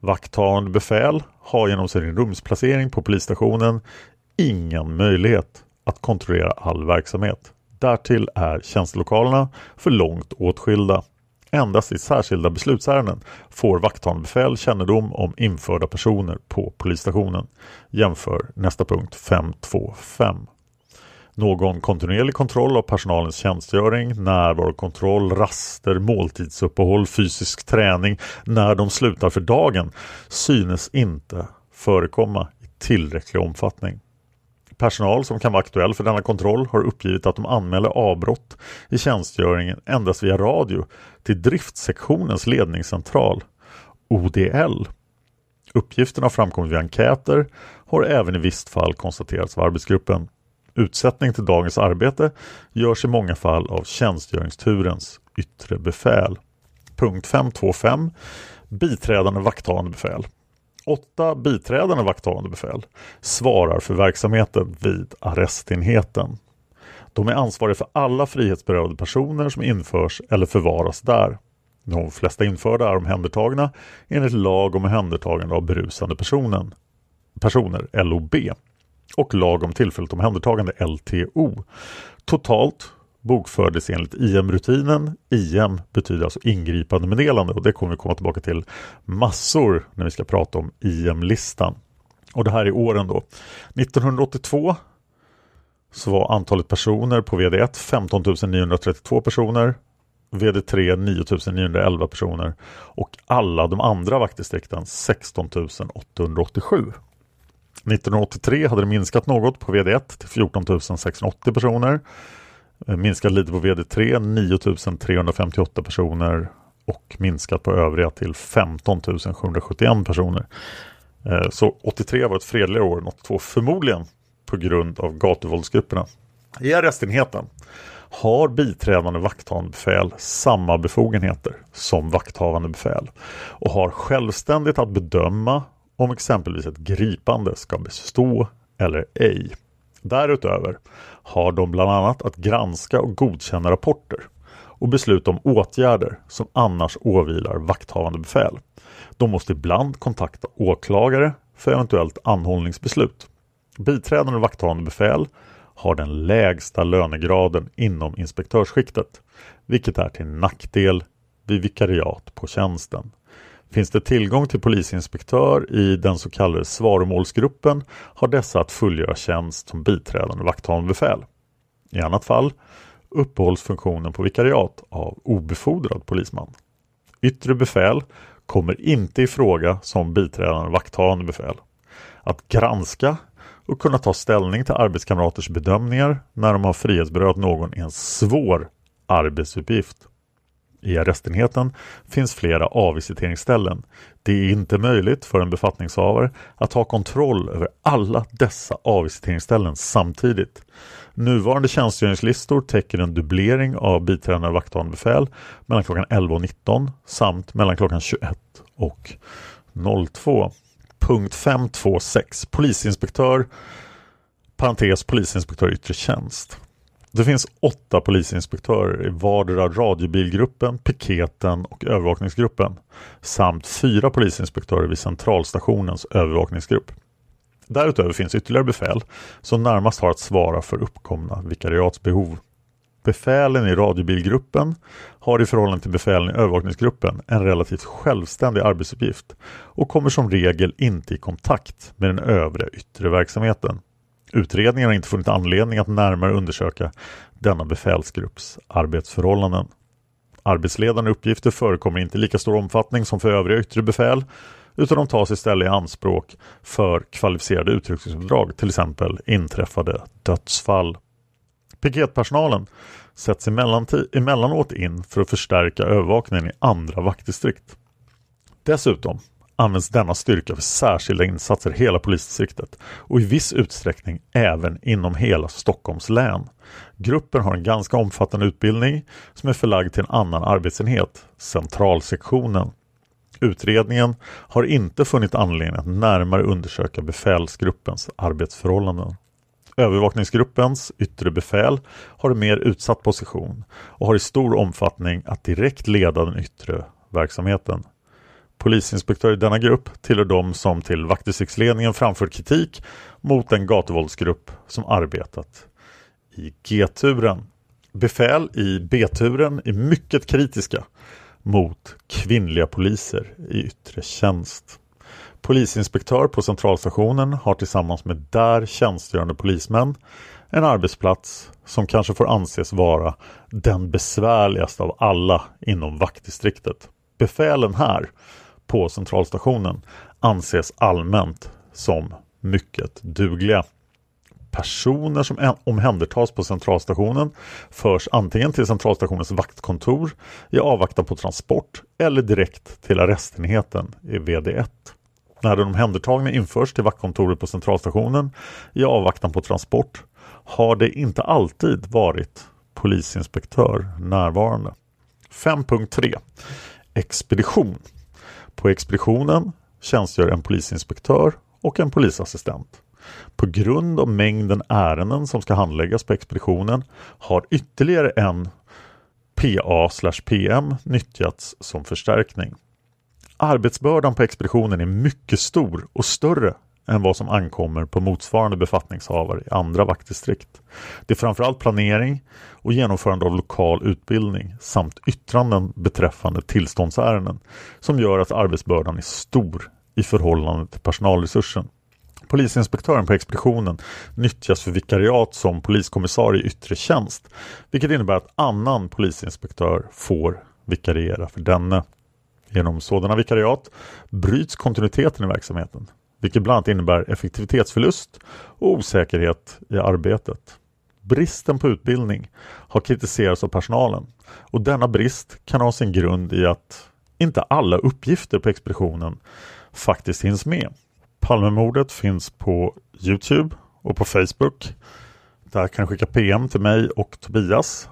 Vakthavande befäl har genom sin rumsplacering på polisstationen ingen möjlighet att kontrollera all verksamhet. Därtill är tjänstelokalerna för långt åtskilda. Endast i särskilda beslutsärenden får vakthavande befäl kännedom om införda personer på polisstationen. Jämför nästa punkt 525. Någon kontinuerlig kontroll av personalens tjänstgöring, närvarokontroll, raster, måltidsuppehåll, fysisk träning när de slutar för dagen synes inte förekomma i tillräcklig omfattning. Personal som kan vara aktuell för denna kontroll har uppgivit att de anmäler avbrott i tjänstgöringen endast via radio till driftsektionens ledningscentral, ODL. Uppgifterna har framkommit via enkäter har även i visst fall konstaterats av arbetsgruppen. Utsättning till dagens arbete görs i många fall av tjänstgöringsturens yttre befäl. Punkt 525 Biträdande vakthavande befäl Åtta biträdande vakthavande befäl svarar för verksamheten vid arrestenheten. De är ansvariga för alla frihetsberövade personer som införs eller förvaras där. De flesta införda är omhändertagna enligt lag om omhändertagande av berusande personen, personer, LOB, och lag om tillfälligt omhändertagande, LTO. Totalt bokfördes enligt IM-rutinen. IM betyder alltså ingripande meddelande och det kommer vi komma tillbaka till massor när vi ska prata om IM-listan. Och det här är åren då. 1982 så var antalet personer på VD1 15 932 personer, VD3 9 911 personer och alla de andra vaktdistrikten 16 887. 1983 hade det minskat något på VD1 till 14 680 personer. Eh, minskat lite på VD3, 9 358 personer och minskat på övriga till 15 771 personer. Eh, så 83 var ett fredligare år än 82, förmodligen på grund av gatuvåldsgrupperna. I arrestenheten har biträdande vakthavande befäl samma befogenheter som vakthavande befäl och har självständigt att bedöma om exempelvis ett gripande ska bestå eller ej. Därutöver har de bland annat att granska och godkänna rapporter och besluta om åtgärder som annars åvilar vakthavande befäl. De måste ibland kontakta åklagare för eventuellt anhållningsbeslut. Biträdande vakthavande befäl har den lägsta lönegraden inom inspektörsskiktet, vilket är till nackdel vid vikariat på tjänsten. Finns det tillgång till polisinspektör i den så kallade svaromålsgruppen har dessa att fullgöra tjänst som biträdande vakthavande befäl. I annat fall uppehålls funktionen på vikariat av obefordrad polisman. Yttre befäl kommer inte i fråga som biträdande vakthavande befäl. Att granska och kunna ta ställning till arbetskamraters bedömningar när de har frihetsberövat någon är en svår arbetsuppgift. I arrestenheten finns flera avvisiteringsställen. Det är inte möjligt för en befattningshavare att ha kontroll över alla dessa avvisiteringsställen samtidigt. Nuvarande tjänstgöringslistor täcker en dubblering av biträdande vakthavande befäl mellan klockan 11 och 19 samt mellan klockan 21 och 02. Punkt 526 Polisinspektör parentes polisinspektör yttre tjänst. Det finns åtta polisinspektörer i vardera radiobilgruppen, piketen och övervakningsgruppen samt fyra polisinspektörer vid centralstationens övervakningsgrupp. Därutöver finns ytterligare befäl som närmast har att svara för uppkomna vikariatsbehov. Befälen i radiobilgruppen har i förhållande till befälen i övervakningsgruppen en relativt självständig arbetsuppgift och kommer som regel inte i kontakt med den övriga yttre verksamheten. Utredningen har inte funnit anledning att närmare undersöka denna befälsgrupps arbetsförhållanden. Arbetsledande uppgifter förekommer inte i lika stor omfattning som för övriga yttre befäl utan de tas istället i anspråk för kvalificerade utryckningsuppdrag, till exempel inträffade dödsfall. Piketpersonalen sätts emellanåt in för att förstärka övervakningen i andra vaktdistrikt. Dessutom används denna styrka för särskilda insatser i hela polisdistriktet och i viss utsträckning även inom hela Stockholms län. Gruppen har en ganska omfattande utbildning som är förlagd till en annan arbetsenhet, centralsektionen. Utredningen har inte funnit anledning att närmare undersöka befälsgruppens arbetsförhållanden. Övervakningsgruppens yttre befäl har en mer utsatt position och har i stor omfattning att direkt leda den yttre verksamheten. Polisinspektör i denna grupp tillhör de som till vaktdistriktsledningen framfört kritik mot den gatuvåldsgrupp som arbetat i G-turen. Befäl i B-turen är mycket kritiska mot kvinnliga poliser i yttre tjänst. Polisinspektör på centralstationen har tillsammans med där tjänstgörande polismän en arbetsplats som kanske får anses vara den besvärligaste av alla inom vaktdistriktet. Befälen här på centralstationen anses allmänt som mycket dugliga. Personer som omhändertas på centralstationen förs antingen till centralstationens vaktkontor i avvaktan på transport eller direkt till arrestenheten i VD1. När den omhändertagna införs till vaktkontoret på centralstationen i avvaktan på transport har det inte alltid varit polisinspektör närvarande. 5.3 Expedition på expeditionen tjänstgör en polisinspektör och en polisassistent. På grund av mängden ärenden som ska handläggas på expeditionen har ytterligare en PA/PM nyttjats som förstärkning. Arbetsbördan på expeditionen är mycket stor och större än vad som ankommer på motsvarande befattningshavare i andra vaktdistrikt. Det är framförallt planering och genomförande av lokal utbildning samt yttranden beträffande tillståndsärenden som gör att arbetsbördan är stor i förhållande till personalresursen. Polisinspektören på expeditionen nyttjas för vikariat som poliskommissarie i yttre tjänst, vilket innebär att annan polisinspektör får vikariera för denne. Genom sådana vikariat bryts kontinuiteten i verksamheten vilket bland annat innebär effektivitetsförlust och osäkerhet i arbetet. Bristen på utbildning har kritiserats av personalen och denna brist kan ha sin grund i att inte alla uppgifter på expeditionen faktiskt hinns med. Palmemordet finns på Youtube och på Facebook. Där kan du skicka PM till mig och Tobias.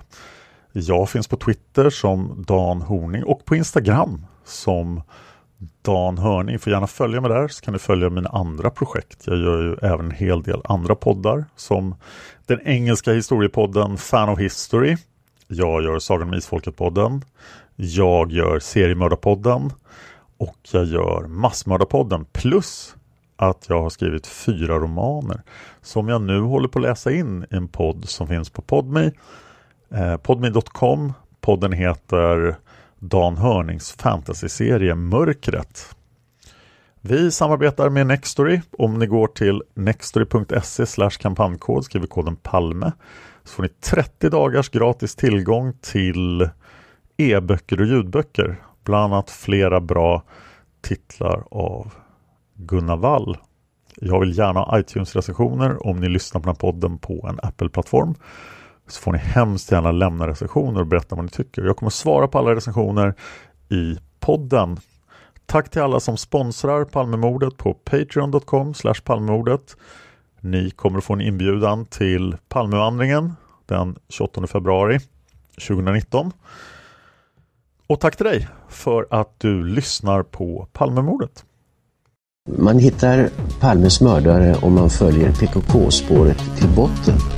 Jag finns på Twitter som Dan Horning och på Instagram som Dan Hörning får gärna följa mig där så kan du följa mina andra projekt. Jag gör ju även en hel del andra poddar som den engelska historiepodden Fan of History. Jag gör Sagan om Isfolket-podden. Jag gör Seriemördarpodden och jag gör Massmördarpodden plus att jag har skrivit fyra romaner som jag nu håller på att läsa in i en podd som finns på Podme. Eh, Podme.com. Podden heter Dan Hörnings fantasyserie Mörkret. Vi samarbetar med Nextory. Om ni går till nextory.se kampanjkod skriver koden PALME så får ni 30 dagars gratis tillgång till e-böcker och ljudböcker. Bland annat flera bra titlar av Gunnar Wall. Jag vill gärna ha iTunes-recensioner om ni lyssnar på den här podden på en Apple-plattform så får ni hemskt gärna lämna recensioner och berätta vad ni tycker. Jag kommer svara på alla recensioner i podden. Tack till alla som sponsrar Palmemordet på patreon.com palmemordet. Ni kommer att få en inbjudan till Palmevandringen den 28 februari 2019. Och tack till dig för att du lyssnar på Palmemordet. Man hittar Palmes mördare om man följer PKK-spåret till botten.